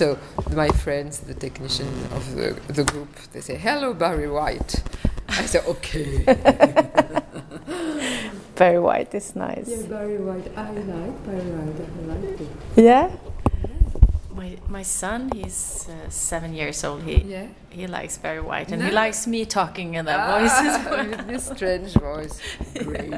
So my friends, the technician of the, the group, they say, "Hello, Barry White." I say, "Okay." Barry White is nice. yeah, Barry White. I like Barry White. I like it. Yeah? My my son, he's uh, seven years old. He Yeah. he likes Barry White, and he likes me talking in that voice as well. This strange voice. Great.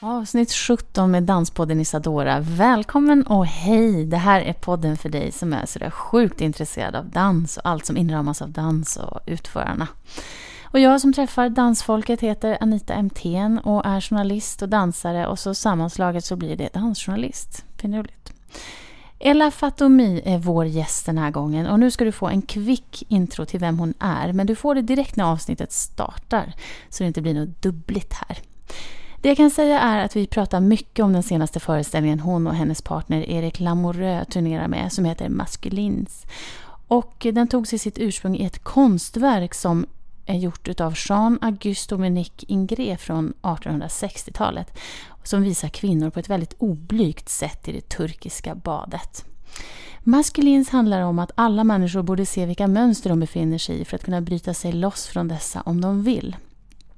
Avsnitt 17 med Danspodden Isadora. Välkommen och hej! Det här är podden för dig som är sådär sjukt intresserad av dans och allt som inramas av dans och utförarna. Och jag som träffar dansfolket heter Anita Emthén och är journalist och dansare och så sammanslaget så blir det dansjournalist. Finurligt. Ella Fatomi är vår gäst den här gången och nu ska du få en kvick intro till vem hon är men du får det direkt när avsnittet startar så det inte blir något dubbligt här. Det jag kan säga är att vi pratar mycket om den senaste föreställningen hon och hennes partner Erik Lamoureux turnerar med som heter Maskulins. Och den tog sig sitt ursprung i ett konstverk som är gjort av Jean-Auguste Dominique Ingré från 1860-talet som visar kvinnor på ett väldigt oblygt sätt i det turkiska badet. Maskulins handlar om att alla människor borde se vilka mönster de befinner sig i för att kunna bryta sig loss från dessa om de vill.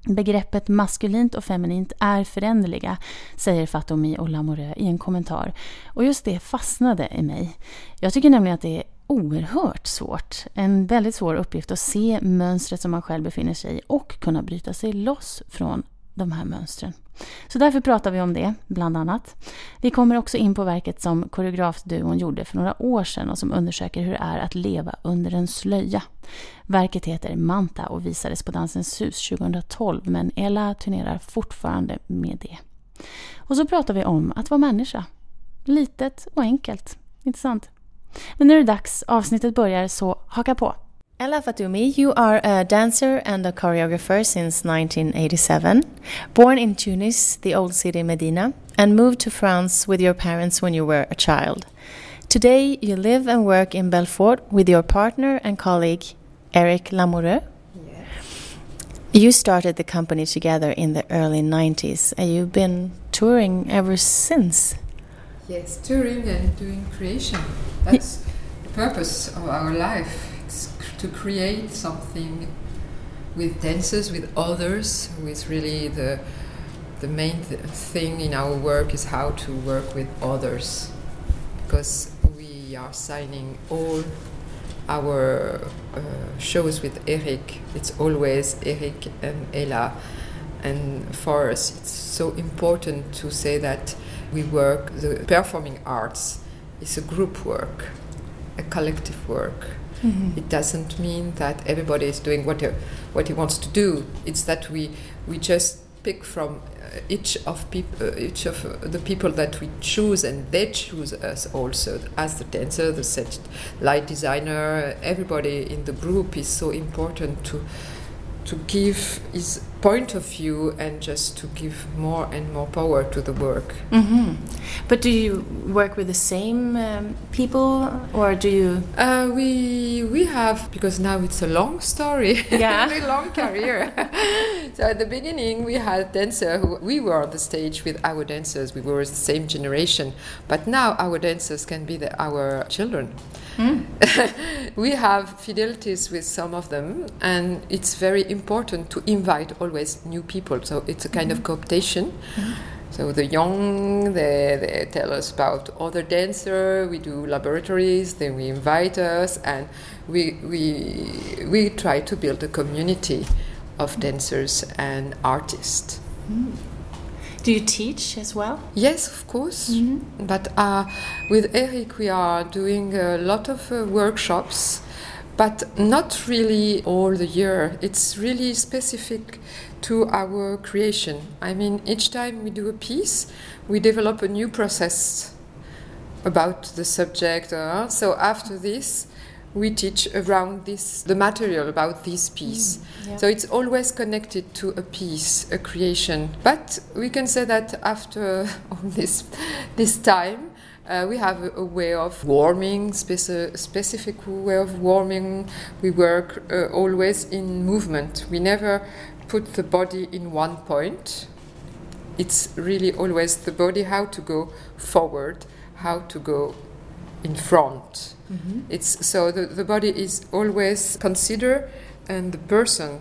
Begreppet maskulint och feminint är föränderliga, säger Fatomi och Lamoureux i en kommentar. Och just det fastnade i mig. Jag tycker nämligen att det är oerhört svårt. En väldigt svår uppgift att se mönstret som man själv befinner sig i och kunna bryta sig loss från de här mönstren. Så därför pratar vi om det, bland annat. Vi kommer också in på verket som koreografduon gjorde för några år sedan och som undersöker hur det är att leva under en slöja. Verket heter Manta och visades på Dansens hus 2012 men Ella turnerar fortfarande med det. Och så pratar vi om att vara människa. Litet och enkelt. Intressant. Men nu är det dags. Avsnittet börjar, så haka på. Héla Fattoumi, you are a dancer and a choreographer since 1987. Born in Tunis, the old city Medina, and moved to France with your parents when you were a child. Today, you live and work in Belfort with your partner and colleague Eric Lamoureux. You started the company together in the early 90s, and you've been touring ever since. Yes, touring and doing creation. That's the purpose of our life. It's to create something with dancers, with others, is really the the main th- thing in our work is how to work with others, because we are signing all our uh, shows with Eric. It's always Eric and Héla, and for us, it's so important to say that we work. The performing arts is a group work, a collective work. It doesn't mean that everybody is doing what he, what he wants to do. It's that we we just pick from uh, each of peop- uh, each of uh, the people that we choose, and they choose us also as the dancer, the set light designer. Everybody in the group is so important to to give his point of view and just to give more and more power to the work. hmm But do you work with the same um, people, or do you? Uh, we we have because now it's a long story, Yeah. a very long career. so at the beginning we had dancer who we were on the stage with our dancers. We were the same generation, but now our dancers can be the, our children. we have fidelities with some of them, and it's very important to invite always new people. So it's a kind of cooptation. So the young, they, they tell us about other dancer. We do laboratories. Then we invite us, and we we we try to build a community of dancers and artists. Do you teach as well? Yes, of course. But uh, with Eric, we are doing a lot of uh, workshops, but not really all the year. It's really specific to our creation. I mean, each time we do a piece, we develop a new process about the subject. Uh, so after this, we teach around this the material about this piece. yeah. So it's always connected to a piece, a creation. But we can say that after all this this time, uh, we have a, a way of warming, speci- specific way of warming. We work uh, always in movement. We never put the body in one point. It's really always the body how to go forward, how to go in front. It's so the, the body is always considered, and the person,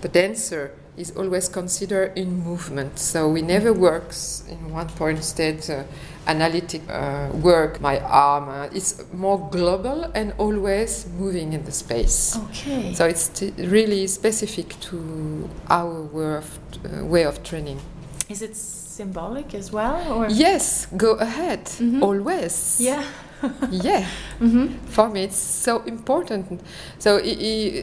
the dancer, is always considered in movement. So we never works in one point instead. Uh, analytic uh, work, my arm. Uh, it's more global and always moving in the space. Okay. So it's t- really specific to our way of, uh, way of training. Is it symbolic as well, or Yes, go ahead, Mhm. always. yeah? yeah. mm-hmm. For me, it's so important. So,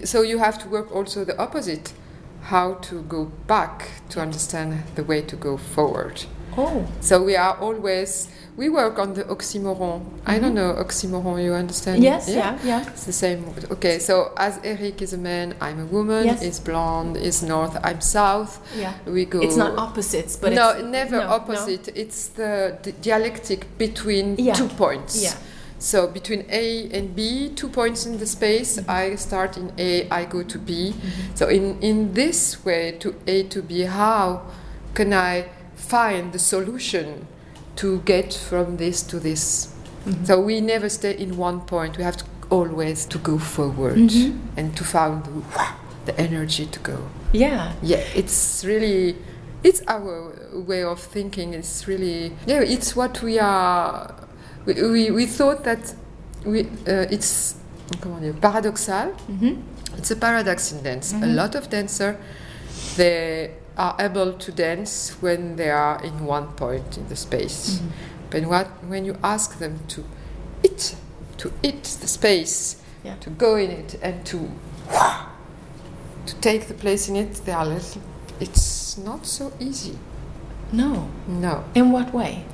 so you have to work also the opposite, how to go back to understand the way to go forward. Oh, So we are always we work on the oxymoron. I don't know oxymoron. You understand? yes, yeah, yeah. It's the same. Okay, so as Eric is a man, I'm a woman. Yes. He's blonde. He's north. I'm south. Yeah. We go. It's not opposites, but no, it's, never no, no. opposite. It's the, the dialectic between Yeah. two points. Yeah. So between A and B, two points in the space. Mm-hmm. I start in A, I go to B. So in in this way, to A to B, how can I find the solution to get from this to this? Mm-hmm. So we never stay in one point. We have to always to go forward Mhm. and to find the, the energy to go. Yeah. Yeah, it's really, it's our way of thinking. It's really, yeah, it's what we are. We, we, we thought that we, uh, it's paradoxal. Mm-hmm. It's a paradox in dance. A Mhm. lot of dancers, they are able to dance when they are in one point in the space. Mm-hmm. But what, when you ask them to eat, to eat the space, Yeah. to go in it, and to to take the place in it, they are little. It's not so easy. No. No, In what way?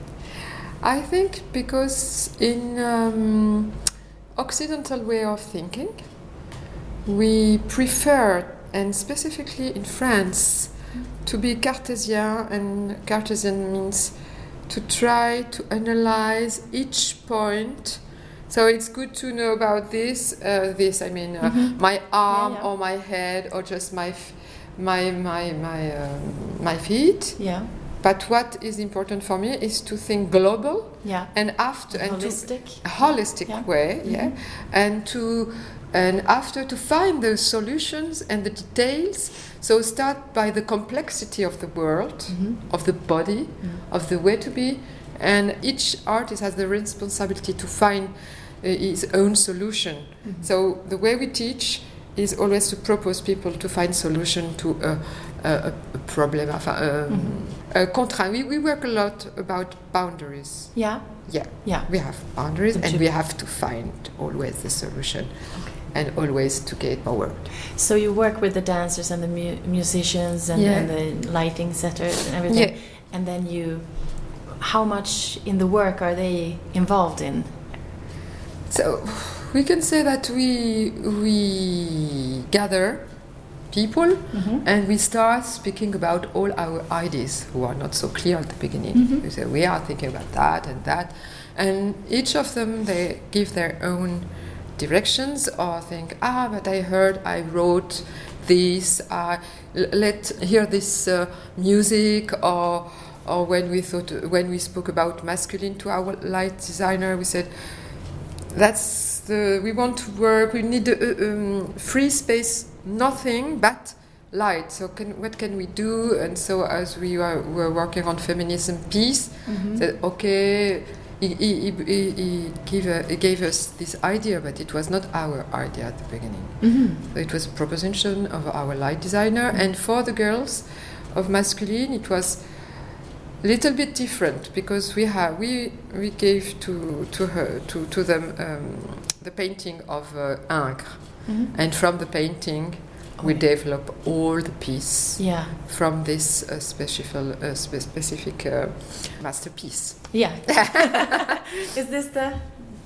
I think because in um, Occidental way of thinking, we prefer, and specifically in France, to be Cartesian, and Cartesian means to try to analyze each point. So it's good to know about this. Uh, this, I mean, uh, Mhm. my arm yeah. or my head or just my f- my my my um, my feet. Yeah. But what is important for me is to think global Yeah. and after and Holistic. a holistic Yeah. way, yeah, and to and after to find the solutions and the details. So start by the complexity of the world, Mhm. of the body, Mm. of the way to be, and each artist has the responsibility to find uh, his own solution. Mm-hmm. So the way we teach is always to propose people to find solution to a, a, a- problem, um, Mm-hmm. a contraint. We, we work a lot about boundaries. Yeah. Yeah, Yeah. we have boundaries and we have to find always the solution and always to get forward. So you work with the dancers and the mu- musicians and, Yeah. and the lighting setters and everything, Yeah. and then you, how much in the work are they involved in? So we can say that we we gather people Mhm. and we start speaking about all our ideas who are not so clear at the beginning. Mhm. We say we are thinking about that and that, and each of them they give their own directions or think ah but I heard I wrote this uh, let hear this uh, music or or when we thought when we spoke about masculine to our light designer we said that's the we want to work we need a, um, free space nothing but light. So can what can we do? And so as we were, were working on feminism peace said okay he, he, he, he, gave he gave us this idea but it was not our idea at the beginning Mm-hmm. so it was a proposition of our light designer and for the girls of masculine it was a little bit different because we have we we gave to to her to to them um, the painting of uh, Ingres, Mhm. and from the painting we develop all the piece Yeah. from this uh, specific uh, spe- specific uh, masterpiece. Yeah. Is this the?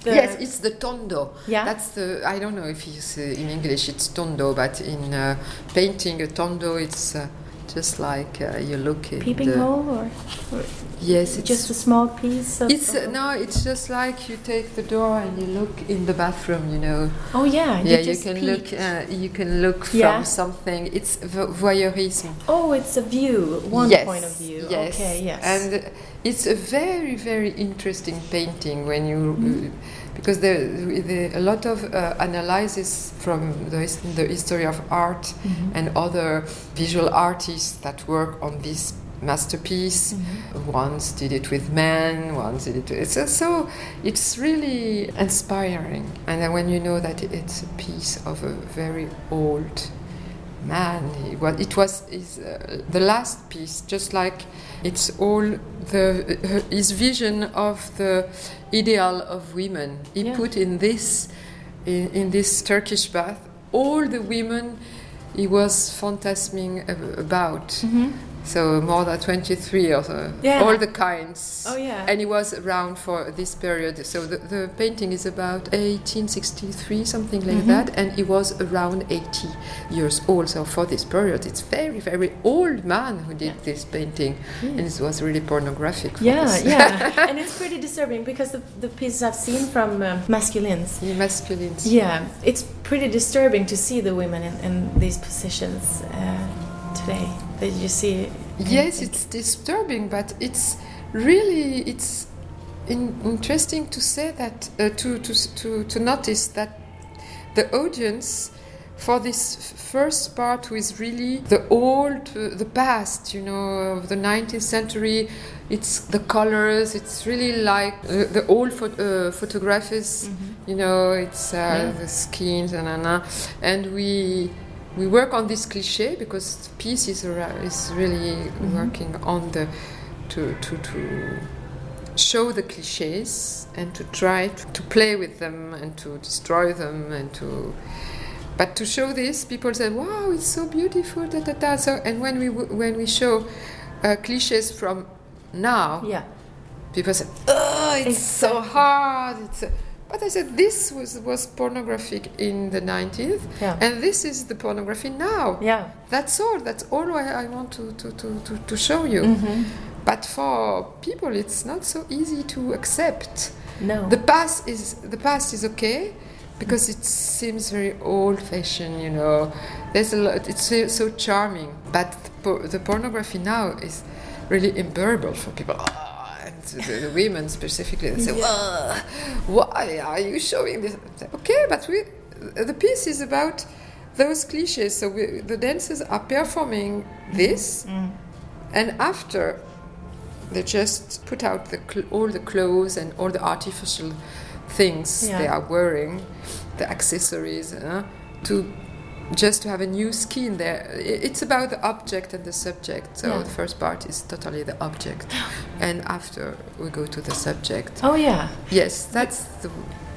the yes, it's the tondo. Yeah. That's the I don't know if it's uh, in English it's tondo, but in uh, painting a tondo it's uh, just like uh, you look in peeping the, hole or, or Yes, it's just a small piece of. It's uh, no, it's just like you take the door and you look in the bathroom. You know, Oh yeah. yeah, you just can look. Uh, you can look from something. It's voyeurism. Oh, it's a view, one yes, point of view. Yes, Okay, yes. and it's a very, very interesting painting when you. Mm-hmm. Because there, there a lot of uh, analysis from the, the history of art Mhm. and other visual artists that work on this masterpiece. Mhm. Once did it with men, once did it. It's uh, so it's really inspiring, and then when you know that it's a piece of a very old man, it was it was his, uh, the last piece, just like it's all the uh, his vision of the ideal of women. He Yeah. put in this in, in this Turkish bath all the women he was fantasming ab- about. Mhm. So more than 23 or so, Yeah. all the kinds. Oh, yeah. And he was around for this period. So the, the painting is about 1863, something like Mhm. that. And he was around 80 years old. So for this period, it's very, very old man who did this painting. And it was really pornographic. Yeah, this. yeah, and it's pretty disturbing because the, the pieces I've seen from um, masculines, The masculine. yeah, it's pretty disturbing to see the women in, in these positions uh, today. That you see. Yes, it's disturbing, but it's really it's in, interesting to say that uh, to, to to to notice that the audience for this first part is really the old uh, the past you know of the 19th century it's the colors it's really like uh, the old pho- uh, photographers you know it's uh, Yeah. the skins and and we we work on this cliche because peace is, is really working on the to to to show the cliches and to try to, to play with them and to destroy them and to but to show this people say wow it's so beautiful da, da, da. so and when we when we show uh, cliches from now Yeah. people say oh it's so hard it's a-" but I said this was was pornographic in the 19th Yeah. and this is the pornography now Yeah. that's all that's all I, I want to, to, to, to, to show you Mm-hmm. but for people, it's not so easy to accept. No. The past is the past is okay because it seems very old-fashioned. You know, there's a lot. It's so, so charming, but the, the pornography now is really unbearable for people. The, the women specifically, they say, "Ah, "Why are you showing this?" Okay, but we, the piece is about those cliches. So we, the dancers are performing this, Mm. and after they just put out the cl- all the clothes and all the artificial things Yeah. they are wearing, the accessories, uh, to just to have a new skin there. It's about the object and the subject. So Yeah. the first part is totally the object, and after we go to the subject. Oh yeah. Yes, that's the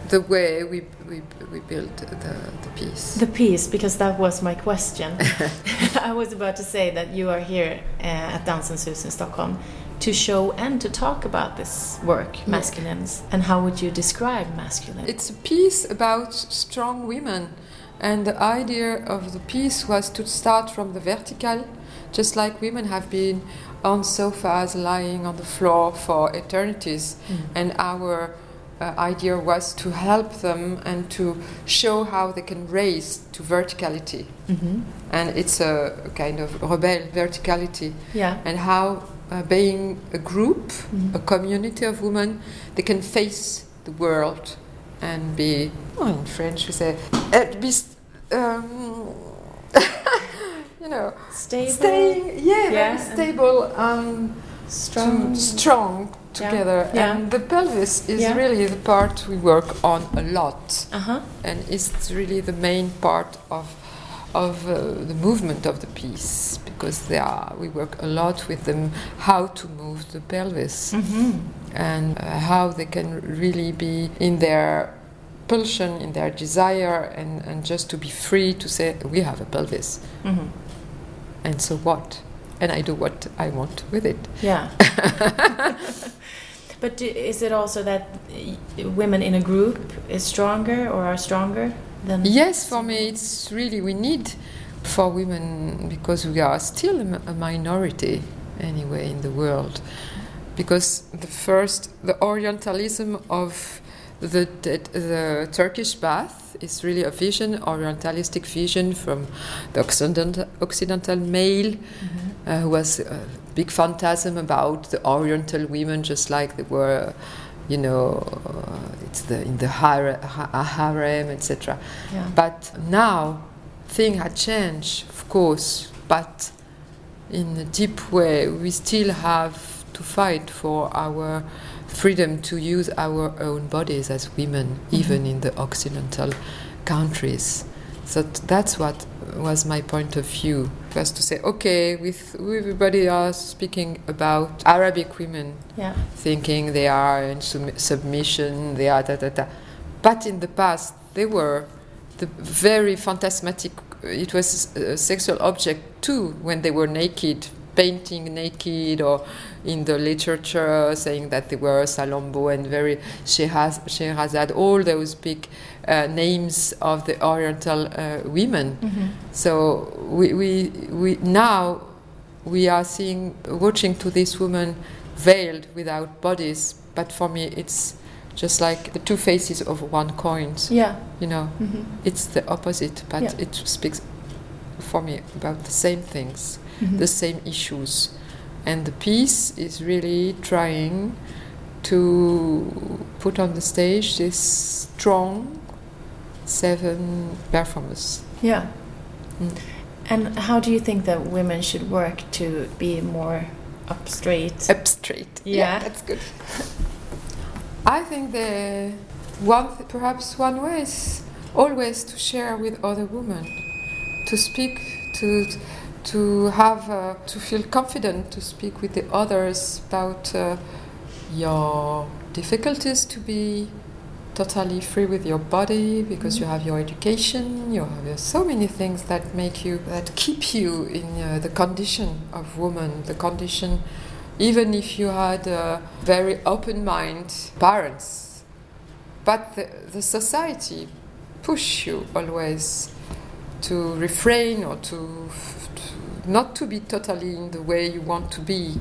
the way we we, we built the, the piece. The piece, because that was my question. I was about to say that you are here uh, at Dansens Hus in Stockholm to show and to talk about this work, Masculines. And how would you describe masculine? It's a piece about strong women, and the idea of the piece was to start from the vertical, just like women have been on sofas lying on the floor for eternities, and our uh, idea was to help them and to show how they can raise to verticality. hmm And it's a, a kind of rebel verticality Yeah. and how uh, being a group, Mhm. a community of women, they can face the world and be, well, in French we say, uh, be, um, you know, Stable, staying, yeah, Yeah, very and- stable, um, strong. to- strong together. yeah. And the pelvis is Yeah. really the part we work on a lot Uh huh. and it's really the main part of of uh, the movement of the piece because they are, we work a lot with them how to move the pelvis Mm-hmm. and uh, how they can really be in their pulsion, in their desire, and, and just to be free to say, we have a pelvis, Mm-hmm. and so what? And I do what I want with it. Yeah. but is it also that women in a group is stronger or are stronger than? Yes, for me, it's really we need for women because we are still a minority anyway in the world. Because the first, the Orientalism of the, the, the Turkish bath is really a vision, Orientalistic vision from the Occidental, Occidental male Mhm. uh, who was a big phantasm about the Oriental women, just like they were, you know, uh, it's the in the har- ha- harem, etc. Yeah. But now, thing had changed, of course, but in a deep way, we still have to fight for our freedom to use our own bodies as women, mm-hmm. even in the Occidental countries. So t- that's what was my point of view. Was to say, okay, with everybody are speaking about Arabic women, Yeah. thinking they are in sum- submission, they are da da da. But in the past, they were the very phantasmatic. It was a sexual object too when they were naked, painting naked, or in the literature saying that they were Salammbô and very Scheherazade, all those big uh, names of the Oriental uh, women. Mhm. So we, we, we now we are seeing watching to this woman veiled without bodies, but for me it's just like the two faces of one coin. Yeah. You know, Mhm. it's the opposite, but Yeah. it speaks for me about the same things, Mhm. the same issues, and the piece is really trying to put on the stage this strong seven performers. Yeah. Mm. And how do you think that women should work to be more up straight? Up straight. Yeah. that's good. I think the one, perhaps one way is always to share with other women, to speak, to to have, uh, to feel confident to speak with the others about uh, your difficulties to be totally free with your body because you have your education, you have uh, so many things that make you, that keep you in uh, the condition of woman, the condition, even if you had a very open mind parents. But the, the society push you always to refrain or to, to not to be totally in the way you want to be.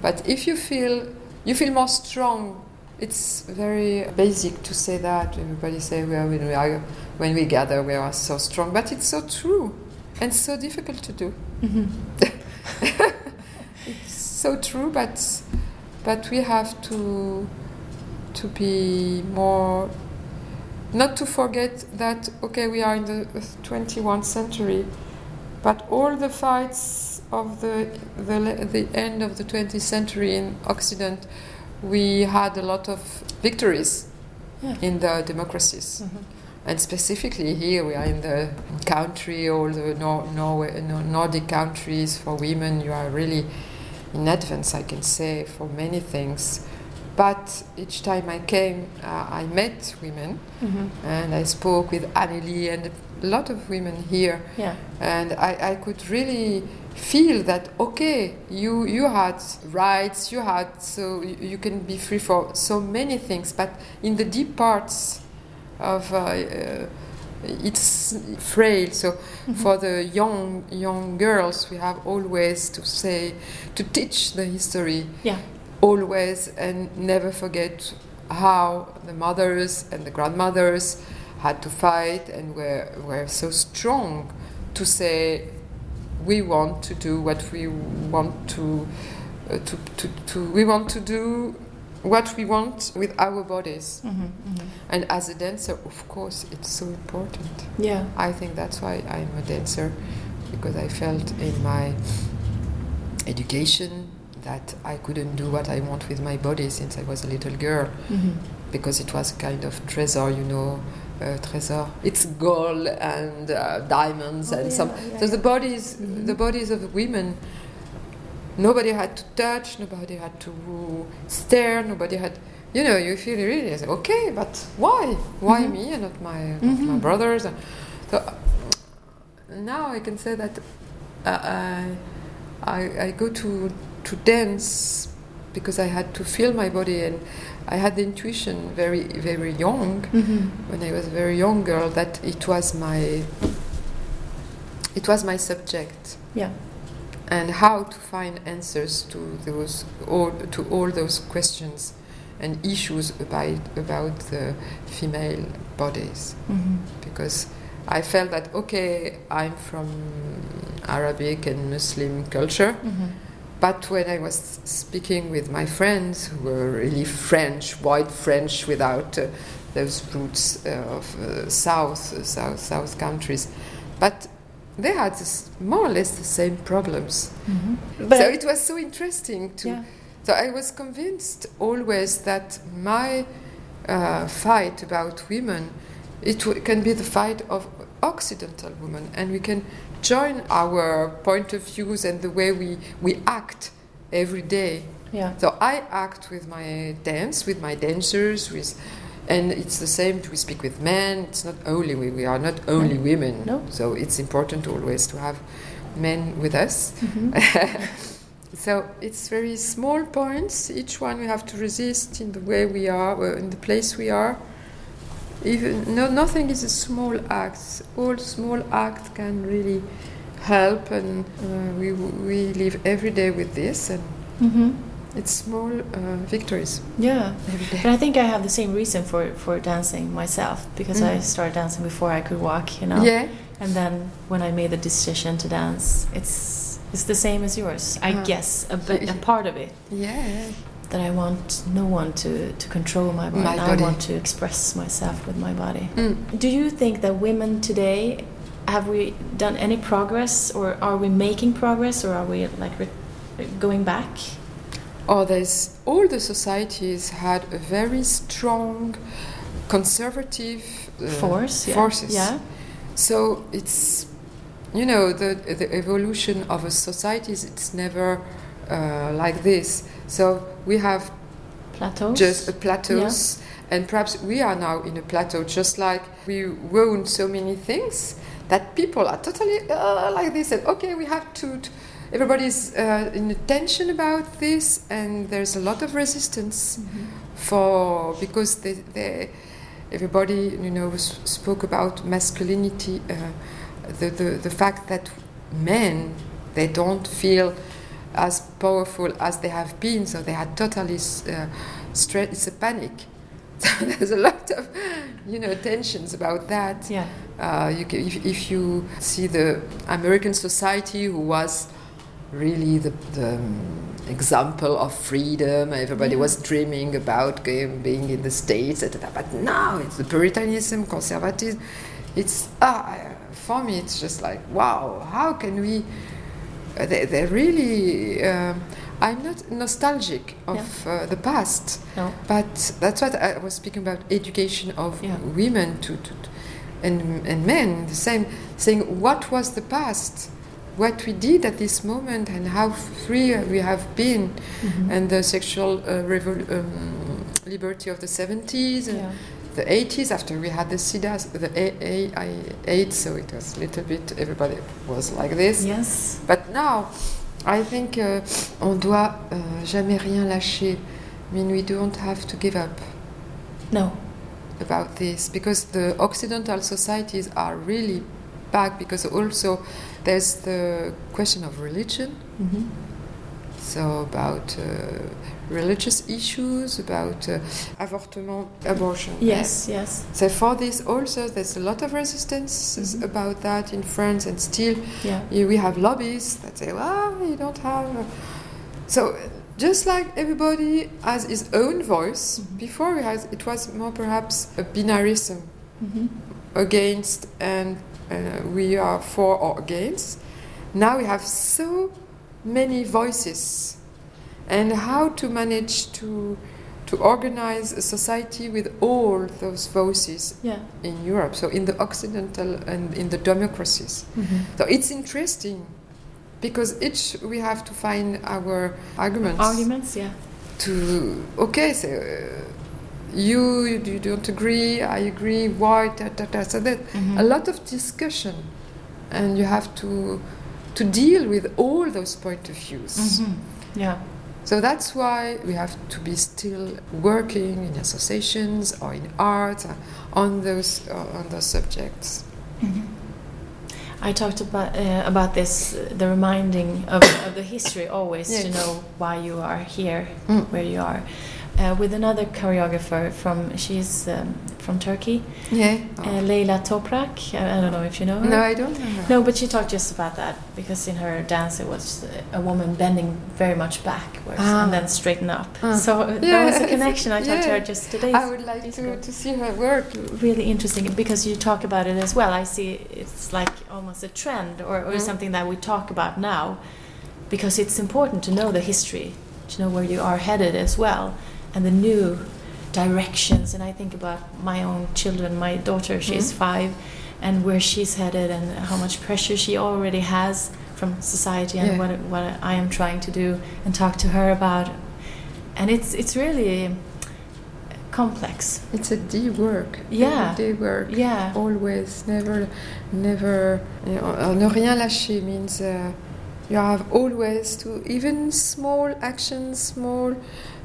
But if you feel you feel more strong, it's very basic to say that. Everybody say well, when we are when we gather we are so strong, but it's so true and so difficult to do. Mhm. So true, but but we have to to be more not to forget that okay we are in the 21st century but all the fights of the the, the end of the 20th century in occident we had a lot of victories Yeah. in the democracies Mhm. and specifically here we are in the country all the Nor- Norway, Nor- Nordic countries for women you are really in advance I can say for many things but each time I came uh, I met women Mhm. and I spoke with Annelie and a lot of women here Yeah. and I, I could really feel that okay you you had rights you had so you, you can be free for so many things but in the deep parts of uh, uh, it's frail so for the young young girls we have always to say to teach the history Yeah. always and never forget how the mothers and the grandmothers had to fight and were, were so strong to say we want to do what we want to, uh, to, to, to we want to do what we want with our bodies Mhm. Mhm. and as a dancer of course it's so important Yeah. I think that's why I'm a dancer because I felt in my education that I couldn't do what I want with my body since I was a little girl Mhm. because it was a kind of treasure, you know, uh, trésor. It's gold and uh, diamonds Oh, and yeah, some. yeah, so the yeah. bodies, Mhm. the bodies of women. Nobody had to touch. Nobody had to stare. Nobody had. You know, you feel really say, okay, but why? Why Mhm. me and not my not my Mhm. brothers? So now I can say that uh, I, I I go to to dance because I had to feel my body and I had the intuition very very young Mhm. when I was a very young girl that it was my it was my subject Yeah. And how to find answers to those all to all those questions and issues about about the female bodies Mhm. because I felt that okay I'm from Arabic and Muslim culture Mhm. but when I was speaking with my friends who were really French, white French without uh, those roots uh, of uh, South, South, South countries, but they had this, more or less the same problems. Mhm. But so it was so interesting to. yeah. So I was convinced always that my uh, fight about women, it w- can be the fight of Occidental women, and we can join our point of views and the way we, we act every day. Yeah. So I act with my dance, with my dancers, with, and it's the same. We speak with men. It's not only we, we are not only women. No. So it's important always to have men with us. Mhm. so it's very small points. Each one we have to resist in the way we are, uh, in the place we are. Even no, nothing is a small act. All small acts can really help, and uh, we we live every day with this, and Mhm. It's small uh, victories Yeah. But I think I have the same reason for, for dancing myself because I Mm. started dancing before I could walk, you know. Yeah, And then when I made the decision to dance, it's it's the same as yours. I Ah. guess a, bit, a part of it yeah. that I want no one to, to control my body. My I want to express myself with my body. Mm. Do you think that women today have we done any progress, or are we making progress, or are we like re- going back? There's all the societies had a very strong conservative uh, Force, yeah. forces. Yeah. So it's you know the the evolution of a society is it's never uh, like this. So we have Plateaus. just uh, plateaus, and perhaps we are now in a plateau, just like we own so many things that people are totally uh, like this. And okay, we have to. to everybody's uh, in tension about this, and there's a lot of resistance Mhm. for because they, they everybody you know s- spoke about masculinity, uh, the, the the fact that men they don't feel as powerful as they have been, so they are totally uh, stress. It's a panic. So there's a lot of you know tensions about that. Yeah. Uh, you can, if, if you see the American society, who was really the, the um, example of freedom, everybody Yeah. was dreaming about being in the States, etc. But now it's the Puritanism, conservatism. It's ah, for me, it's just like wow. How can we? Uh, they, they're really. Um, I'm not nostalgic of uh, the past. No. But that's what I was speaking about education of Yeah. women to, to, to- and, and men, the same, saying what was the past, what we did at this moment, and how free we have been, Mhm. and the sexual uh, revol- um, liberty of the 70s and Yeah. the 80s after we had the SIDA, the A- A- I- AIDS, so it was a little bit, everybody was like this. Yes. But now, I think uh, on doit uh, jamais rien lâcher. I mean, we don't have to give up No. about this because the Occidental societies are really back because also there's the question of religion. Mhm. So about uh, religious issues, about uh, avortement, abortion. Yes. Yes. So for this also, there's a lot of resistance Mhm. about that in France, and still Yeah. you- we have lobbies that say, well, you don't have. So, just like everybody has his own voice, Mhm. before it, has, it was more perhaps a binarism Mhm. against and we are for or against. Now we have so many voices, and how to manage to to organize a society with all those voices Yeah. in Europe, so in the Occidental and in the democracies. So it's interesting because each we have to find our arguments. Arguments, yeah. To okay, so uh, you you don't agree, I agree. Why? Da, da, da. So that Mhm. a lot of discussion, and you have to to deal with all those point of views. Mhm. Yeah. So that's why we have to be still working in associations or in art uh, on those uh, on those subjects. I talked about uh, about this, uh, the reminding of, of the history always to know why you are here, Mm. where you are. Uh, with another choreographer from, she's um, from Turkey, Yeah. uh, Leila Toprak. I, I don't know if you know her. no, I don't know. No, but she talked just about that because in her dance it was uh, a woman bending very much backwards Ah. and then straighten up. Ah. So uh, Yeah, that was a connection. I talked to her just today. I would like to, to see her work. really interesting because you talk about it as well. I see it's like almost a trend or, or Mm. something that we talk about now because it's important to know the history, to know where you are headed as well, and the new directions. And I think about my own children. My daughter, she's Mm. five, and where she's headed and how much pressure she already has from society and Yeah. what, what I am trying to do and talk to her about. And it's, it's really complex. It's a D work. Yeah. Everyday work. Yeah. Always, never, never. You know, uh, ne rien lâcher means uh, you have always to even small actions, small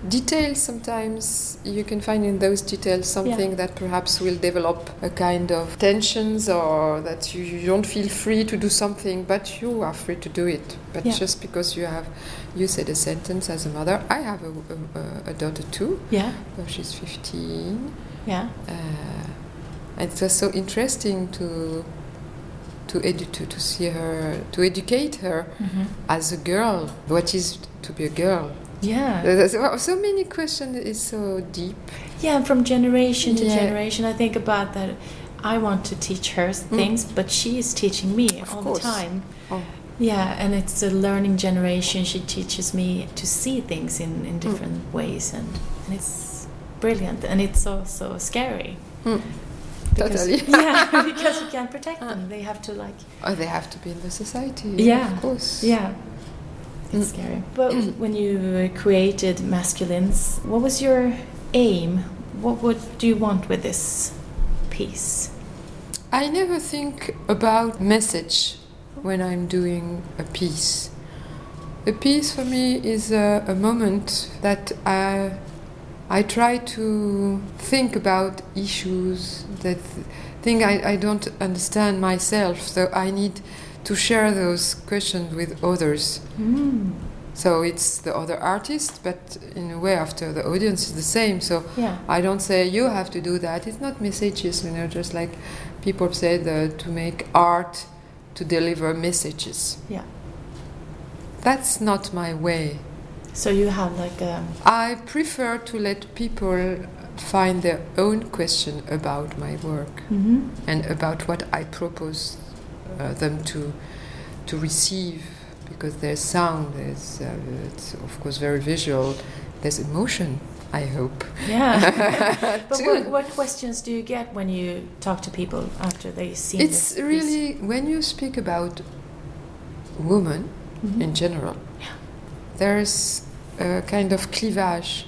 details. Sometimes you can find in those details something that perhaps will develop a kind of tensions, or that you, you don't feel free to do something, but you are free to do it. But Yeah. just because you have, you said a sentence as a mother. I have a, a, a daughter too. Yeah. She's 15. Yeah. Uh, and it was so interesting to to, edu- to to see her to educate her Mm-hmm. as a girl. What is to be a girl? Yeah. There's so- many questions. It's so deep. Yeah, and from generation to Yeah. generation, I think about that. I want to teach her things, but she is teaching me Mm. Of all course. the time. Oh. Yeah, and it's a learning generation. She teaches me to see things in, Mm. in different ways, and, and it's brilliant. And it's also scary. Hmm. Because, Totally. yeah, because you can't protect them. They have to, like, Oh, they have to be in the society. Yeah. of course. yeah. It's Mm. scary. But when you uh, created Masculines, what was your aim? What would do you want with this piece? I never think about message when I'm doing a piece. A piece for me is a, a moment that I, I try to think about issues that thing I, I don't understand myself. So I need to share those questions with others. Mm. So it's the other artist, but in a way, after the audience is the same. So Yeah. I don't say you have to do that. It's not messages, you know, just like people say that to make art to deliver messages. Yeah. That's not my way. So you have like a I prefer to let people find their own question about my work mm-hmm. and about what I propose them to to receive because there's sound, there's uh, it's of course very visual, there's emotion. I hope. yeah. but what, what questions do you get when you talk to people after they see It's this really when you speak about women Mhm. in general, there's a kind of cleavage.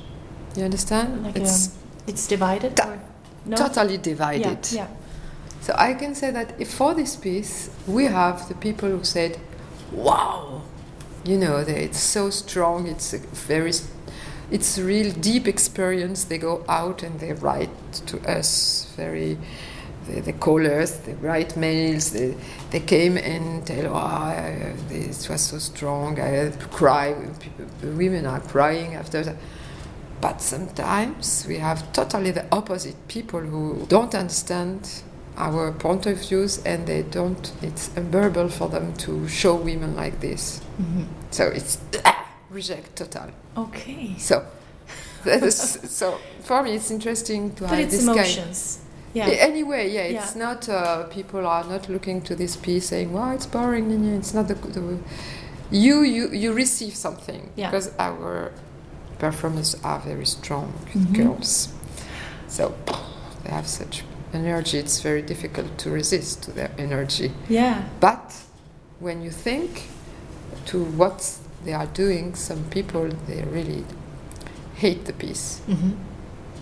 You understand? like it's um, it's divided or no? totally divided. Yeah, Yeah. So I can say that for this piece we have the people who said, "Wow, you know, they, it's so strong. It's a very, it's a real deep experience. They go out and they write to us very." They, they call us, they write mails, they, they came and tell, oh, I, this was so strong, I cry. Women are crying after that. But sometimes we have totally the opposite people who don't understand our point of views and they don't, it's unbearable for them to show women like this. Mhm. So it's reject total. Okay. So, is, so for me it's interesting to But have it's this kind. emotions. Yeah. Anyway, yeah, it's Yeah. not. Uh, people are not looking to this piece saying, "Wow, it's boring." and It's not the, the you you you receive something Yeah. because our performers are very strong Mhm. girls. So they have such energy, it's very difficult to resist to their energy. Yeah. But when you think to what they are doing, some people they really hate the piece. hmm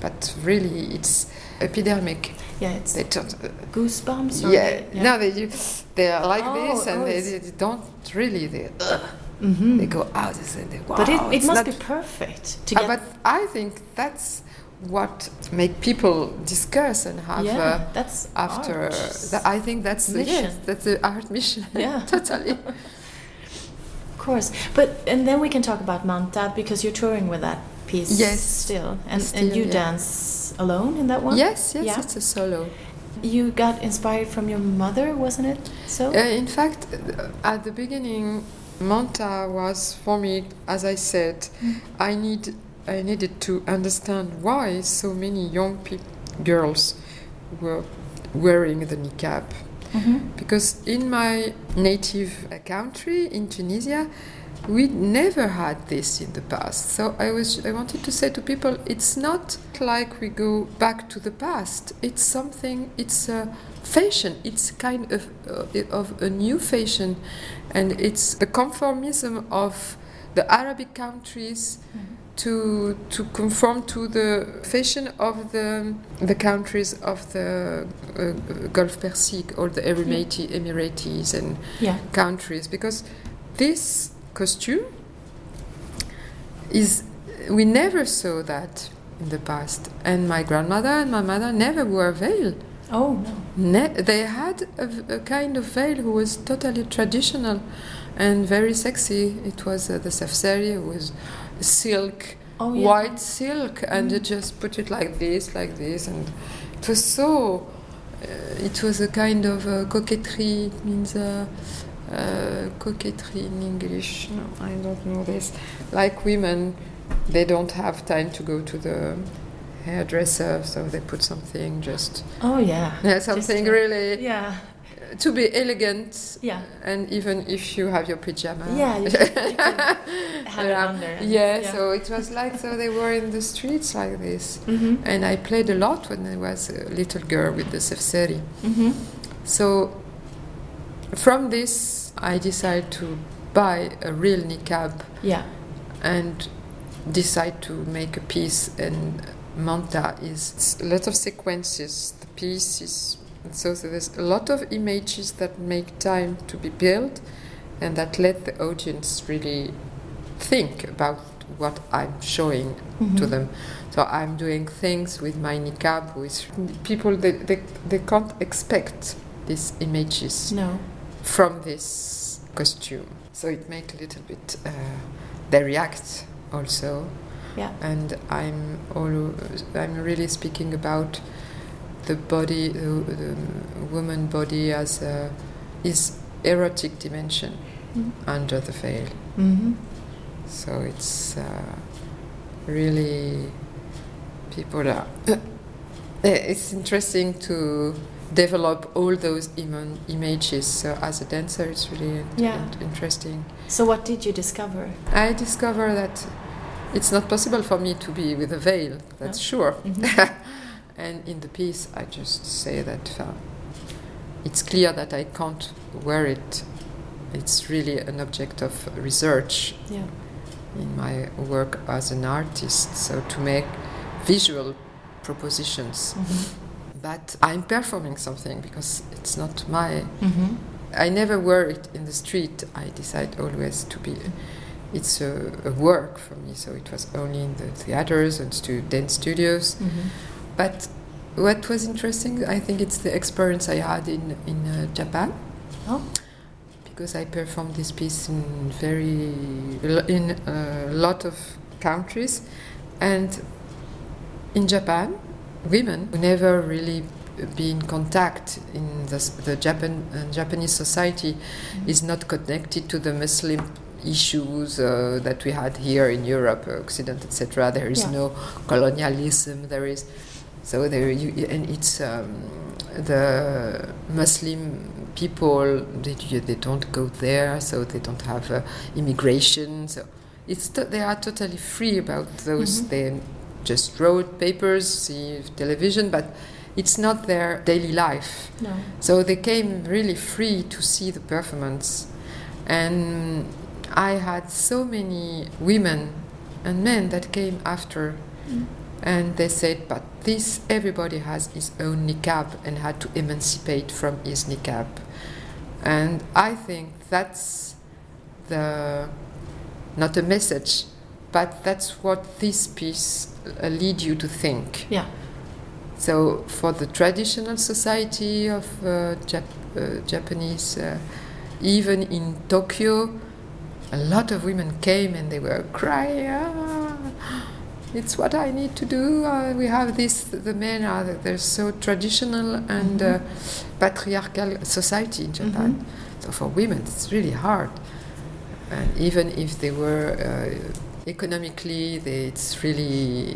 But really, it's epidemic. Yeah, it's They don't. goosebumps. Or yeah, no, they you- they are like Oh, this, and oh, they, they don't really. They ugh, hmm they go out and they wow. but it, it must not- be perfect to Uh, but I think that's what make people discuss and have. yeah, Uh, that's after I think that's the Mission. yes, that's the art mission. Yeah. totally. Of course, but and then we can talk about Manta because you're touring with that piece. Yes. still, and Still, and you yeah. dance alone in that one. Yes, yes, Yeah. it's a solo. You got inspired from your mother, wasn't it? So. Uh, in fact, at the beginning, Manta was for me, as I said, Mm. I need I needed to understand why so many young girls were wearing the niqab. Mhm. Because in my native country, in Tunisia, we never had this in the past. So I was I wanted to say to people, it's not like we go back to the past. It's something. It's a fashion. It's kind of uh, of a new fashion, and it's the conformism of the Arabic countries to to conform to the fashion of the the countries of the uh, Gulf Persique or the Emirati, Emiratis and Yeah. countries because this costume is we never saw that in the past and my grandmother and my mother never wore a veil Oh no. ne- they had a, a kind of veil who was totally traditional and very sexy it was uh, the safsari was silk Oh yeah. white silk and Mm. they just put it like this like this and it was so uh, it was a kind of uh, coquetry it means uh, coquetry in english no, i don't know this like women they don't have time to go to the hairdresser so they put something just Oh yeah. yeah, something to- really Yeah. To be elegant Yeah. and even if you have your pajama Yeah. You can, you can have it Yeah. under. yeah, so it was like so they were in the streets like this hmm and I played a lot when I was a little girl with the sefseri. hmm So from this, I decided to buy a real niqab Yeah. and decide to make a piece. And Manta is a lot of sequences. The piece is so there's a lot of images that make time to be built and that let the audience really think about what I'm showing to Mhm. them. So I'm doing things with my niqab with people they, they, they can't expect these images No. from this costume. So it makes a little bit uh, they react also Yeah. and I'm all I'm really speaking about the body the, the woman body as a is erotic dimension Mhm. under the veil. hmm So it's uh, really people are. it's interesting to develop all those Im- images. So as a dancer, it's really Yeah. in- interesting. So what did you discover? I discover that it's not possible for me to be with a veil. That's No. sure. Mhm. and in the piece, I just say that uh, it's clear that I can't wear it. It's really an object of research Yeah. in my work as an artist, so to make visual propositions. Mhm. But I'm performing something because it's not my. Mhm. I never wear it in the street. I decide always to be. It's a, a work for me, so it was only in the theaters and stu- dance studios. Mhm. But what was interesting, I think it's the experience I had in in uh, Japan Oh. because I performed this piece in very in a lot of countries, and in Japan, women who never really be in contact in the, the Japan uh, Japanese society is not connected to the Muslim issues uh, that we had here in Europe, uh, Occident, etc. There is Yeah. no colonialism. There is so there you, and it's um, the Muslim people they, they don't go there, so they don't have uh, immigration. So it's t- they are totally free about those. Mhm. They just wrote papers, see television, but it's not their daily life. No. So they came really free to see the performance. And I had so many women and men that came after and they said, but this, everybody has his own niqab and had to emancipate from his niqab. And I think that's the, not a message, but that's what this piece uh, lead you to think. Yeah. So for the traditional society of uh, Jap- uh, Japanese, uh, even in Tokyo, a lot of women came and they were crying. "Ah, it's what I need to do. Uh, we have this. The men are they're so traditional and uh, patriarchal society in Japan. So for women, it's really hard. And even if they were uh, economically, they, it's really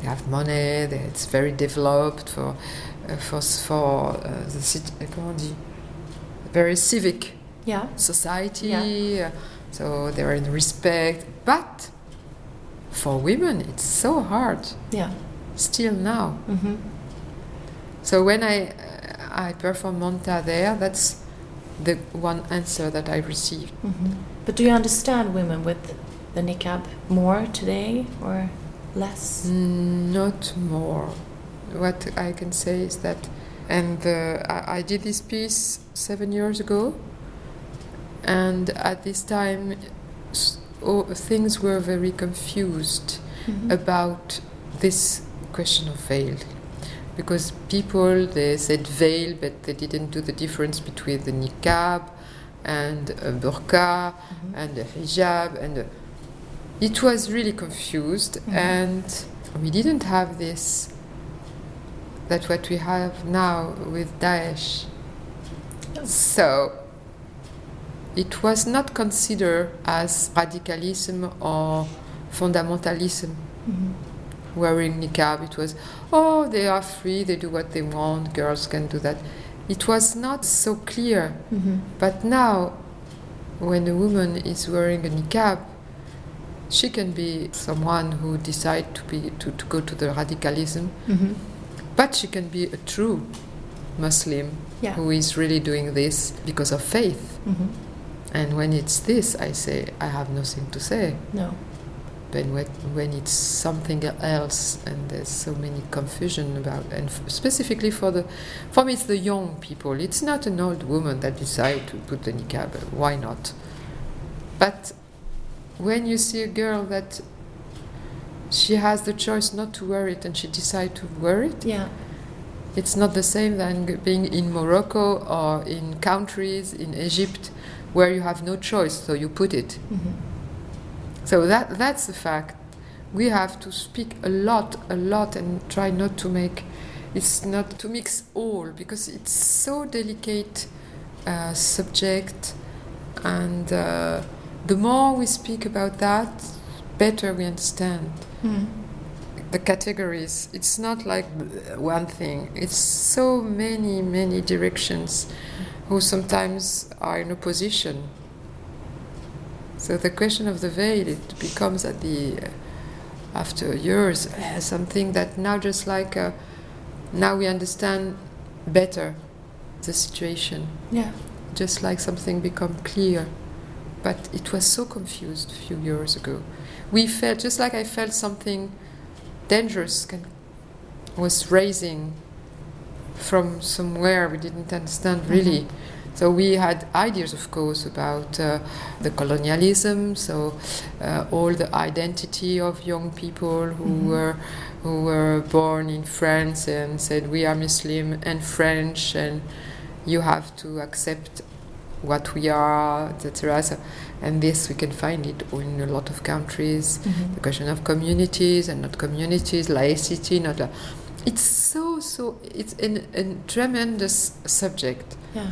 they have money. They, it's very developed for uh, for for uh, the city. uh, very civic Yeah. society. uh, so they're in respect, but for women, it's so hard Yeah. still now. Mm-hmm. So when I uh, I perform Manta there, that's the one answer that I received. Mm-hmm. But do you understand women with the niqab more today or less? Mm, Not more. What I can say is that, and uh, I, I did this piece seven years ago, and at this time, oh, things were very confused Mhm. about this question of veil. Because people they said veil, but they didn't do the difference between the niqab and a burqa Mhm. and the hijab and the, it was really confused Mhm. and we didn't have this that what we have now with Daesh so it was not considered as radicalism or fundamentalism Mhm. wearing niqab it was oh they are free they do what they want girls can do that it was not so clear Mhm. but now, when a woman is wearing a niqab, she can be someone who decide to be to, to go to the radicalism, Mhm. but she can be a true Muslim Yeah. who is really doing this because of faith. Mhm. And when it's this, I say I have nothing to say. No. But when, when it's something else, and there's so many confusion about, and f- specifically for the, for me, it's the young people. It's not an old woman that decide to put the niqab. Why not? But when you see a girl that she has the choice not to wear it, and she decide to wear it, Yeah. it's not the same than being in Morocco or in countries in Egypt where you have no choice, so you put it. Mhm. So that that's the fact. We have to speak a lot, a lot, and try not to make. It's not to mix all because it's so delicate uh, subject, and uh, the more we speak about that, better we understand Mhm. the categories. It's not like one thing. It's so many, many directions who sometimes are in opposition. So the question of the veil, it becomes at the uh, after years uh, something that now just like uh, now we understand better the situation. Yeah. Just like something become clear, but it was so confused a few years ago. We felt just like I felt something dangerous can, was raising from somewhere we didn't understand really. So we had ideas, of course, about uh, the colonialism, so uh, all the identity of young people who Mhm. were who were born in France and said we are Muslim and French, and you have to accept what we are, etc. So, and this we can find it in a lot of countries Mhm. the question of communities and not communities, laicity, not. A, it's so so. It's an, a tremendous subject. Yeah.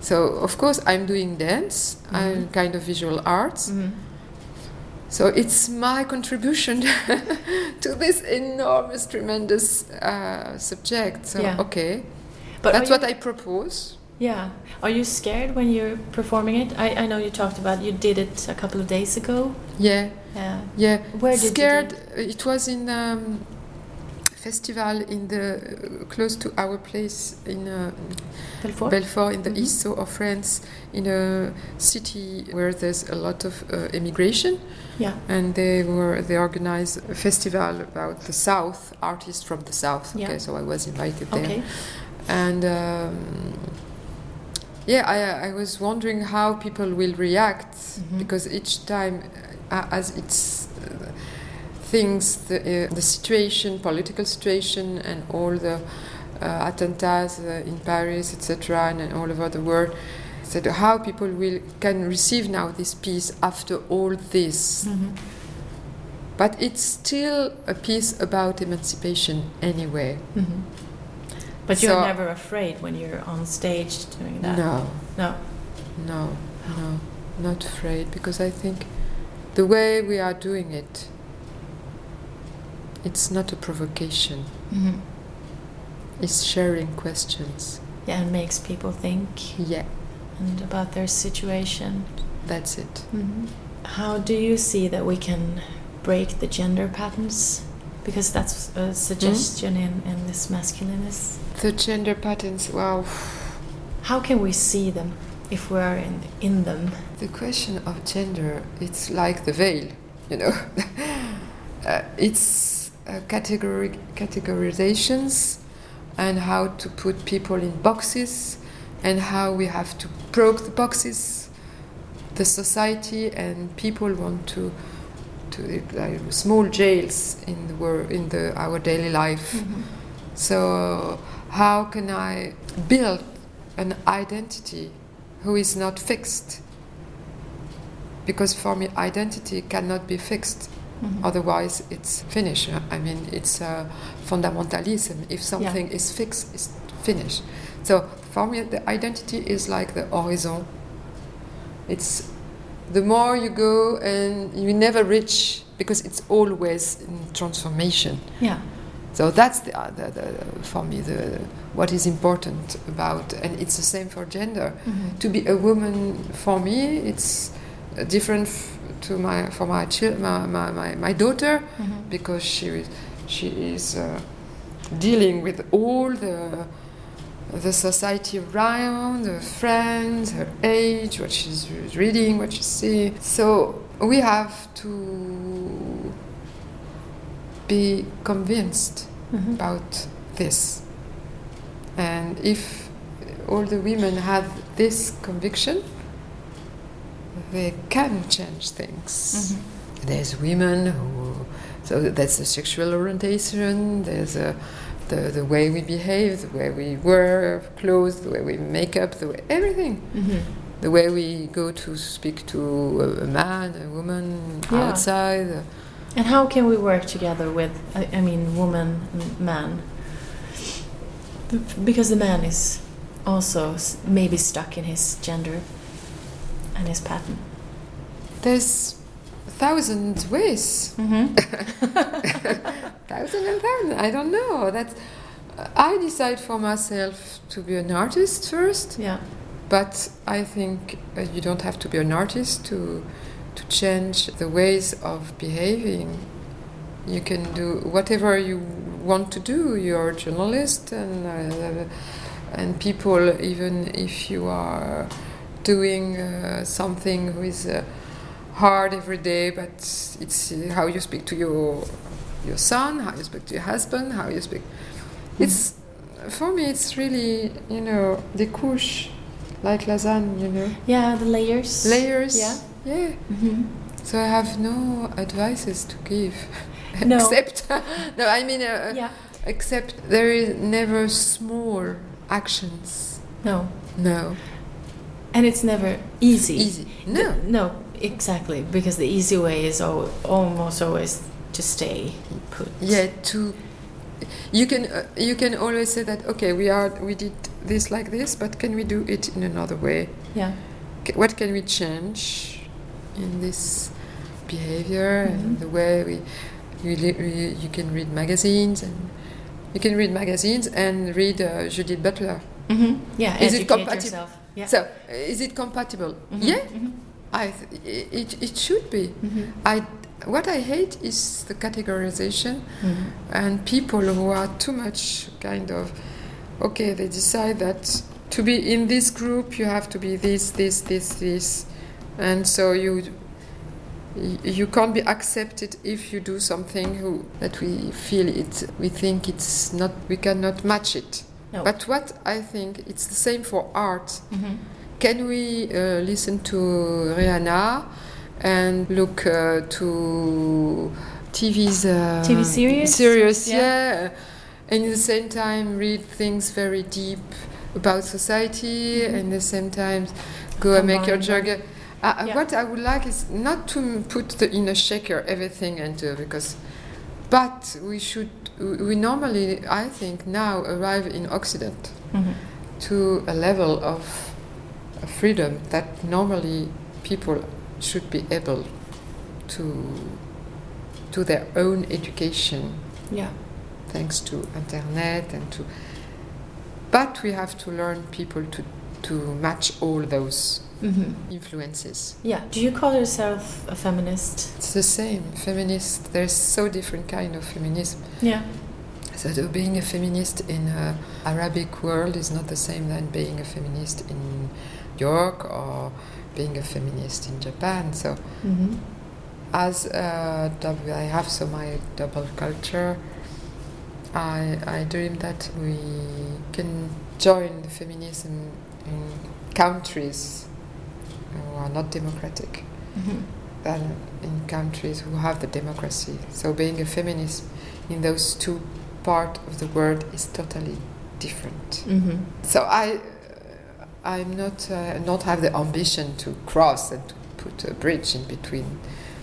So of course I'm doing dance. I'm kind of visual arts. Mhm. So it's my contribution to this enormous, tremendous uh, subject. So Yeah. okay, But that's what I propose. Yeah. Are you scared when you're performing it? I, I know you talked about you did it a couple of days ago. Yeah, Yeah. yeah. Where did you Scared. It was in um, festival in the close to our place in uh, Belfort? Belfort in the Mhm. east so of France, in a city where there's a lot of uh, immigration, yeah. and they were they organized a festival about the South artists from the South. Yeah. Okay, so I was invited there, Okay. and um, yeah, I I was wondering how people will react Mhm. because each time, uh, as it's. Things the, uh, the situation political situation and all the uh, attentats uh, in Paris, etc., and all over the world. Said how people will can receive now this peace after all this, Mhm. but it's still a piece about emancipation anyway. Mhm. But you're never afraid when you're on stage doing that. No, No. no, no, not afraid because I think the way we are doing it, it's not a provocation. Mhm. It's sharing questions. Yeah, and makes people think Yeah, and about their situation. that's it. Mhm. How do you see that we can break the gender patterns? Because that's a suggestion in, in this masculinist. The gender patterns. Wow. How can we see them if we're in, in them? The question of gender, it's like the veil, you know. uh, it's Uh, category categorizations and how to put people in boxes and how we have to broke the boxes. The society and people want to to like small jails in the world in the our daily life. Mm-hmm. So, how can I build an identity who is not fixed? Because for me, identity cannot be fixed. Mhm. Otherwise, it's finished. I mean, it's uh, fundamentalism. If something is fixed, it's finished. So, for me, the identity is like the horizon. It's the more you go and you never reach because it's always in transformation. Yeah. So that's the, uh, the, the for me the what is important about, and it's the same for gender. Mhm. To be a woman for me, it's different f- to my for my my, my, my, my daughter Mhm. because she she is uh, dealing with all the the society around, her friends, her age, what she's reading, what she's seeing. So we have to be convinced Mhm. about this. And if all the women have this conviction, they can change things. Mhm. There's women who, so that's the sexual orientation, there's a, the, the way we behave, the way we wear clothes, the way we make up, the way, everything. Mhm. The way we go to speak to a, a man, a woman Yeah. outside. uh, And how can we work together with, I, I mean, woman and man? Because the man is also maybe stuck in his gender and his pattern. There's a thousand ways. Mm-hmm. thousand and thousand. I don't know. That I decide for myself to be an artist first, Yeah. but I think uh, you don't have to be an artist to to change the ways of behaving. You can do whatever you want to do. You're a journalist, and uh, and people, even if you are doing uh, something who is Uh, hard every day, but it's uh, how you speak to your your son, how you speak to your husband, how you speak. It's for me, it's really you know the couche, like lasagne, you know, Yeah, the layers. layers. Yeah. yeah. Mm-hmm. So I have no advices to give, No. except no, I mean, uh, Yeah. except there is never small actions. No. No, And it's never easy. easy. No, Th- no, exactly. Because the easy way is al- almost always to stay put. yeah to you can uh, you can always say that okay we are we did this like this but can we do it in another way Yeah. Ca- what can we change in this behavior Mhm. and the way we you, li- you you can read magazines and you can read magazines and read uh, Judith Butler Mm-hmm. Yeah, Is it educate compatible? Yeah. So, uh, is it compatible? Mhm, Yeah, mhm, I th- it, it should be. mhm, I what I hate is the categorization mhm. and people who are too much kind of okay. They decide that to be in this group you have to be this, this, this, this, and so you you can't be accepted if you do something who, that we feel it we think it's not we cannot match it No. but what i think it's the same for art Mhm. can we uh, listen to rihanna and look uh, to tv's uh, TV series? series Yeah. yeah, and at the same time read things very deep about society Mhm. and at the same time go and make your Combine uh, Yeah. What I would like is not to put the, in a shaker everything into because, but we should. We normally, I think, now arrive in Occident Mhm. to a level of freedom that normally people should be able to do their own education Yeah. thanks to internet and to. But we have to learn people to to match all those Mhm. influences. Yeah. Do you call yourself a feminist? It's the same. Feminist. There's so different kind of feminism. Yeah. So being a feminist in a Arabic world is not the same than being a feminist in York or being a feminist in Japan. So Mm-hmm. as a dub- I have so my double culture. I I dream that we can join the feminism in countries are not democratic. Mm-hmm. than in countries who have the democracy. So being a feminist in those two part of the world is totally different. Mm-hmm. So I, uh, I'm not uh, not have the ambition to cross and to put a bridge in between.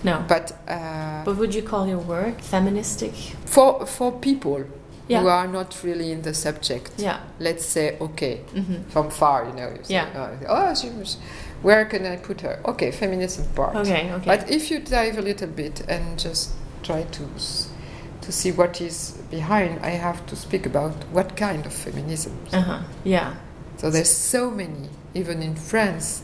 No. But uh, But would you call your work feministic? for for people Yeah. who are not really in the subject, Yeah. let's say okay Mm-hmm. from far, you know. You say, Yeah. oh, she was, where can I put her? Okay, feminism part. Okay. Okay. But if you dive a little bit and just try to s- to see what is behind, I have to speak about what kind of feminism. uh huh. Yeah. So there's so many. Even in France,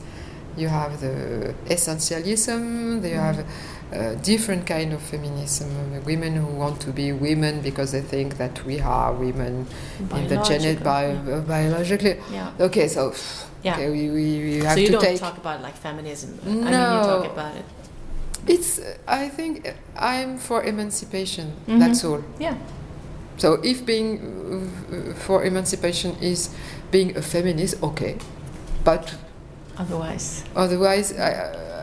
you have the essentialism. They Mm. have uh, different kind of feminism. Uh, women who want to be women because they think that we are women in the genet Biological, bi- yeah. uh, biologically. Yeah. Okay, so Yeah. okay, we, we, we have so you to don't take. talk about like feminism. I mean, you No. talk about it. It's. I think I'm for emancipation. Mhm. That's all. Yeah. So if being for emancipation is being a feminist, okay, but Otherwise, otherwise, I,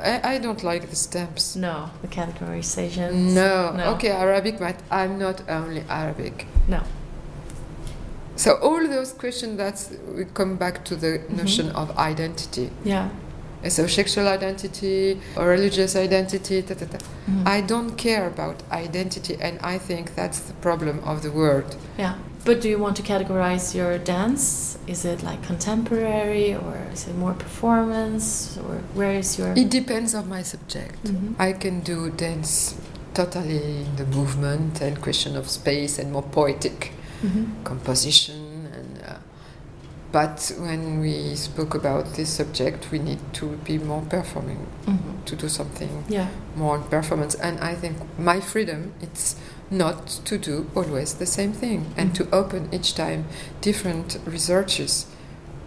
I, I don't like the stamps. no. The categorization. No. No. okay, Arabic, but I'm not only Arabic. No. So all those questions that we come back to the Mhm. notion of identity. Yeah. So sexual identity or religious identity. Ta, ta, ta. Mhm. I don't care about identity, and I think that's the problem of the world. Yeah. But do you want to categorize your dance? Is it like contemporary or is it more performance or where is your It depends on my subject. Mhm. I can do dance totally in the movement and question of space and more poetic Mhm. composition and uh, but when we spoke about this subject we need to be more performing Mhm. to do something Yeah. more on performance and I think my freedom it's not to do always the same thing and Mhm. to open each time different researches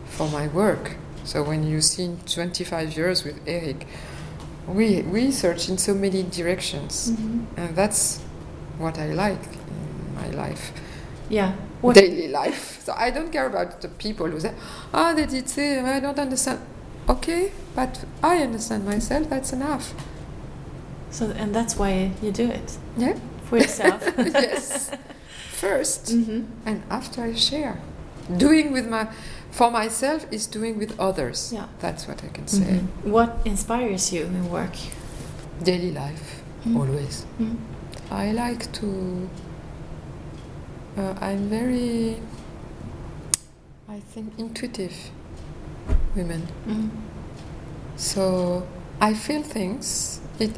for my work so when you see in 25 years with Eric we we search in so many directions Mhm. and that's what I like in my life Yeah. What daily life. So I don't care about the people who say, "Ah, they did say I don't understand." Okay, but I understand myself. That's enough. so and that's why you do it Yeah. for yourself. yes. First, Mhm. and after I share. Doing with my, for myself is doing with others. Yeah. That's what I can say. Mhm. What inspires you in work? Daily life, Mhm. always. Mhm. I like to. Uh, I'm very. I think intuitive women. Mhm. So I feel things. It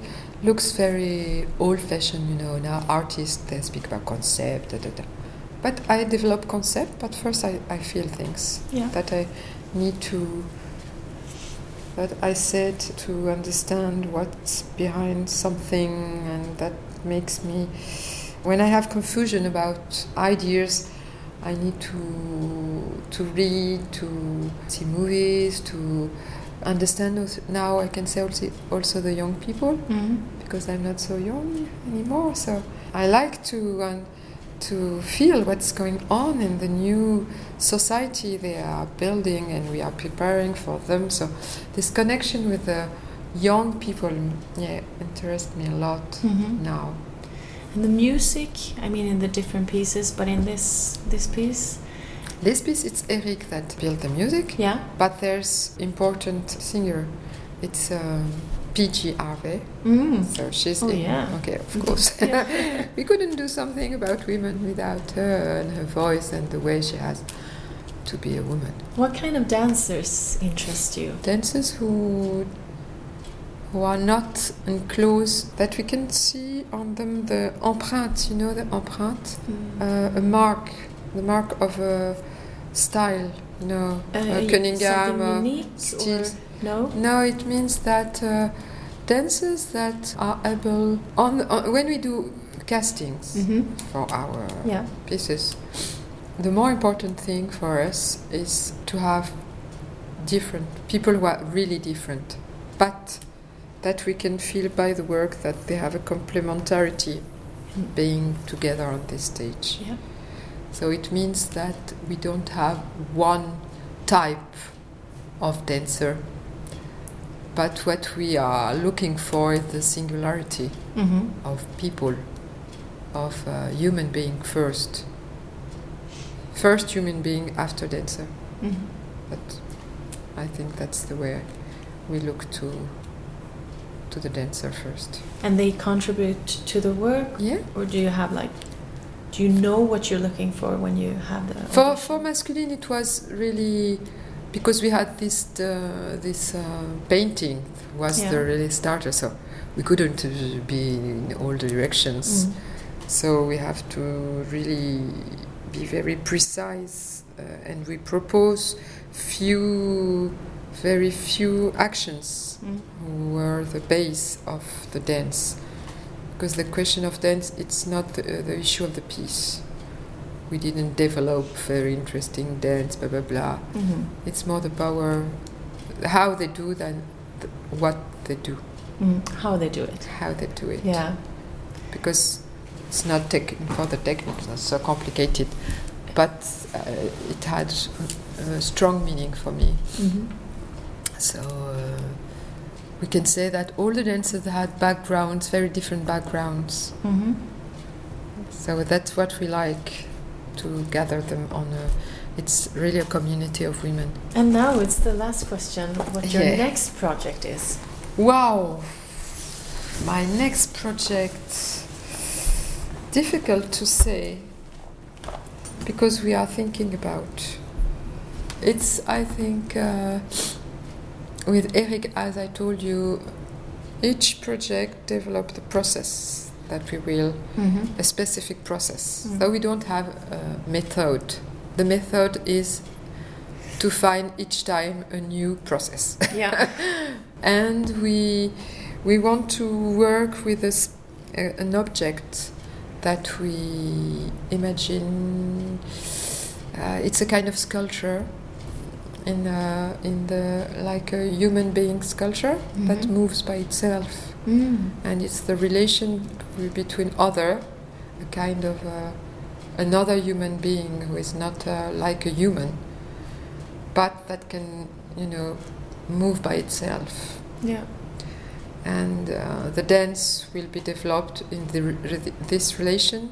looks very old fashioned, you know. Now artists they speak about concept, da, da, da. but I develop concept. But first, I, I feel things Yeah. that I need to. That I said to understand what's behind something, and that makes me. When I have confusion about ideas, I need to to read, to see movies, to understand. also- Now I can say also, also the young people Mm-hmm. because I'm not so young anymore. So I like to um, to feel what's going on in the new society they are building, and we are preparing for them. So this connection with the young people, yeah, interests me a lot Mm-hmm. now. The music, I mean, in the different pieces, but in this this piece, This piece, it's Eric that built the music, yeah. but there's important singer. It's um, PJ Harvey. Mm. So she's Oh, in- yeah. okay, of course. Yeah. we couldn't do something about women without her and her voice and the way she has to be a woman. What kind of dancers interest you? Dancers who who are not enclosed, that we can see on them the empreinte, you know, the empreinte, uh, a mark, the mark of a style, you know, Uh, uh, Cunningham. uh, or no? No, it means that uh, dancers that are able on, on when we do castings Mm-hmm. for our Yeah. pieces, the more important thing for us is to have different people who are really different, but that we can feel by the work that they have a complementarity being together on this stage. Yeah. So it means that we don't have one type of dancer, but what we are looking for is the singularity Mm-hmm. of people, of uh, human being first. First human being after dancer. Mm-hmm. But I think that's the way we look to to the dancer first. And they contribute to the work, Yeah. or do you have like, do you know what you're looking for when you have the? For audition? for Masculines, it was really because we had this uh, this uh, painting was Yeah. the really starter. So we couldn't uh, be in all the directions. Mm. So we have to really be very precise, uh, and we propose few, very few actions Mm. were the base of the dance. Because the question of dance, it's not the, uh, the issue of the piece. We didn't develop very interesting dance, blah blah blah. Mm-hmm. It's more the power, how they do than th- what they do, Mm. How they do it? how they do it. Yeah. because it's not tech for the techniques, it's so complicated. But uh, it had a strong meaning for me. Mm-hmm. So uh, we can say that all the dancers had backgrounds, very different backgrounds. Mm-hmm. So that's what we like to gather them on. A, it's really a community of women. And now it's the last question: what your Yeah. next project is? Wow! My next project. Difficult to say because we are thinking about. It's, I think, uh, with Eric, as I told you, each project developed the process that we will, Mm-hmm. a specific process. Mm. So we don't have a method. The method is to find each time a new process. Yeah. and we we want to work with a a an object that we imagine. Uh, it's a kind of sculpture in uh, in the like a human being's sculpture that Mhm. moves by itself, Mm. and it's the relation between other, a kind of uh, another human being who is not uh, like a human, but that can you know move by itself Yeah. and uh, the dance will be developed in the, re- this relation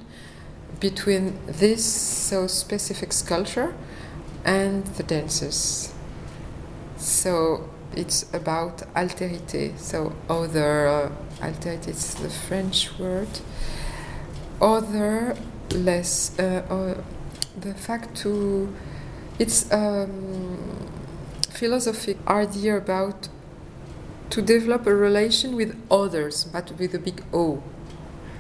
between this so specific sculpture and the dancers. So it's about altérité. So other uh, altérité is the French word. Other less uh, uh, the fact to it's um, philosophic idea about to develop a relation with others, but with a big O.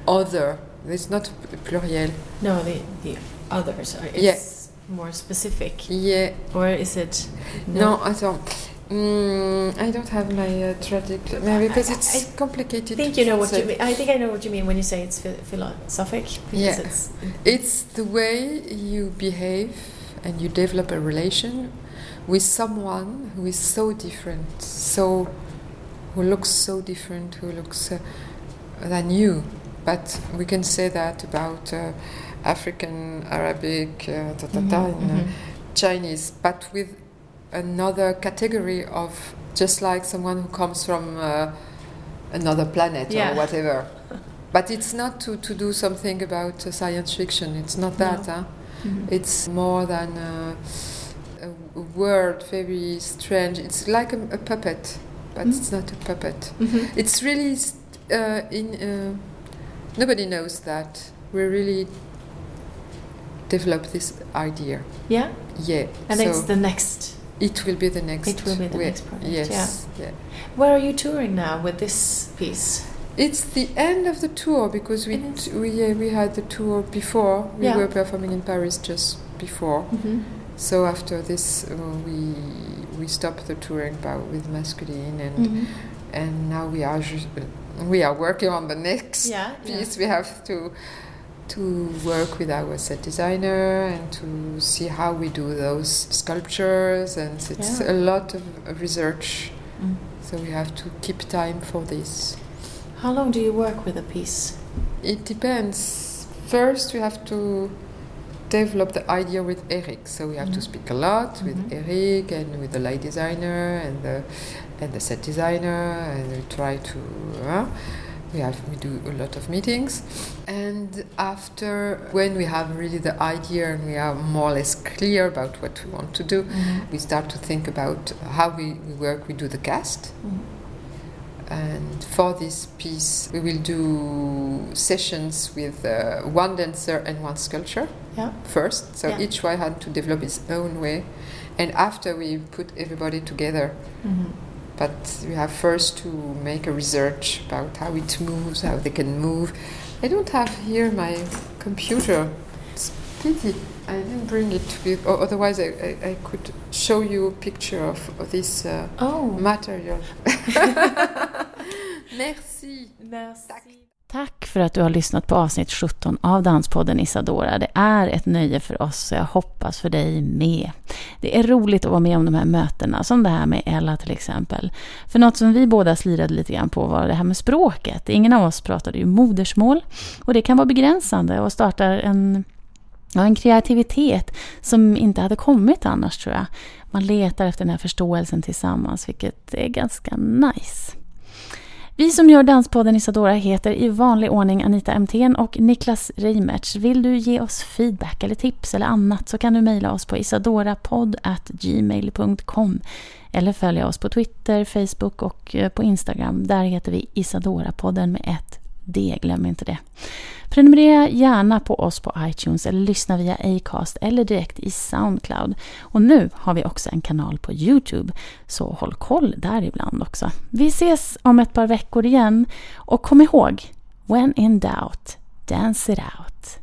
Other. It's not p- pluriel. No, the the others? It's Yeah. More specific? Yeah, Or is it... no, I don't. Mm, I don't have my uh, tragic no, because it's I- complicated. I think you know what So you mean. I think I know what you mean when you say it's phi- philosophic. Because Yeah. it's... It's the way you behave and you develop a relation with someone who is so different, so who looks so different, who looks uh, than you. But we can say that about uh, African, Arabic, uh, ta, ta, ta, Mhm, and, uh, mhm. Chinese, but with another category of just like someone who comes from uh, another planet Yeah. or whatever. But it's not to, to do something about uh, science fiction. It's not that. No. Huh? Mhm. It's more than uh, a, a word, very strange. It's like a, a puppet, but Mm. it's not a puppet. Mhm. It's really uh, in. Uh, nobody knows that We're really develop this idea. Yeah? Yeah. And so it's the next... it will be the next. It will be the next project, Yes. Yeah. Where are you touring now with this piece? It's the end of the tour because we t- we yeah, we had the tour before. We Yeah. were performing in Paris just before. Mm-hmm. So after this, uh, we we stopped the touring about with Masculines, and Mm-hmm. and now we are ju- uh, we are working on the next Yeah. piece. We have to to work with our set designer and to see how we do those sculptures, and it's Yeah. a lot of, research. Mm. So we have to keep time for this. How long do you work with a piece? It depends. First, we have to develop the idea with Eric. So we have to Mhm. speak a lot with Mhm. Eric and with the light designer and the and the set designer, and we try to. Uh, we have we do a lot of meetings, and after when we have really the idea and we are more or less clear about what we want to do, we start to think about how we, we work. We do the cast. Mhm. And for this piece, we will do sessions with uh, one dancer and one sculpture Yeah. first. So Yeah. each one had to develop his own way. And after we put everybody together. Mhm. But we have first to make a research about how it moves, how they can move. I don't have here my computer. It's pity. I didn't bring it with, otherwise I, I, I could show you a picture of, of this uh, Oh. material. Merci. Tack. Tack för att du har lyssnat på avsnitt 17 av Danspodden Isadora. Det är ett nöje för oss och jag hoppas för dig med. Det är roligt att vara med om de här mötena, som det här med Ella till exempel. För något som vi båda slirade lite grann på var det här med språket. Ingen av oss pratade ju modersmål och det kan vara begränsande och startar en, ja, en kreativitet som inte hade kommit annars tror jag. Man letar efter den här förståelsen tillsammans, vilket är ganska nice. Vi som gör Danspodden Isadora heter i vanlig ordning Anita MTN och Niklas Reimertz. Vill du ge oss feedback eller tips eller annat så kan du mejla oss på isadorapodd.gmail.com eller följa oss på Twitter, Facebook och eh, på Instagram. Där heter vi Isadorapodden med ett det, glöm inte det. Prenumerera gärna på oss på iTunes eller lyssna via Acast eller direkt i Soundcloud. Och nu har vi också en kanal på Youtube, så håll koll där ibland också. Vi ses om ett par veckor igen och kom ihåg, when in doubt, dance it out.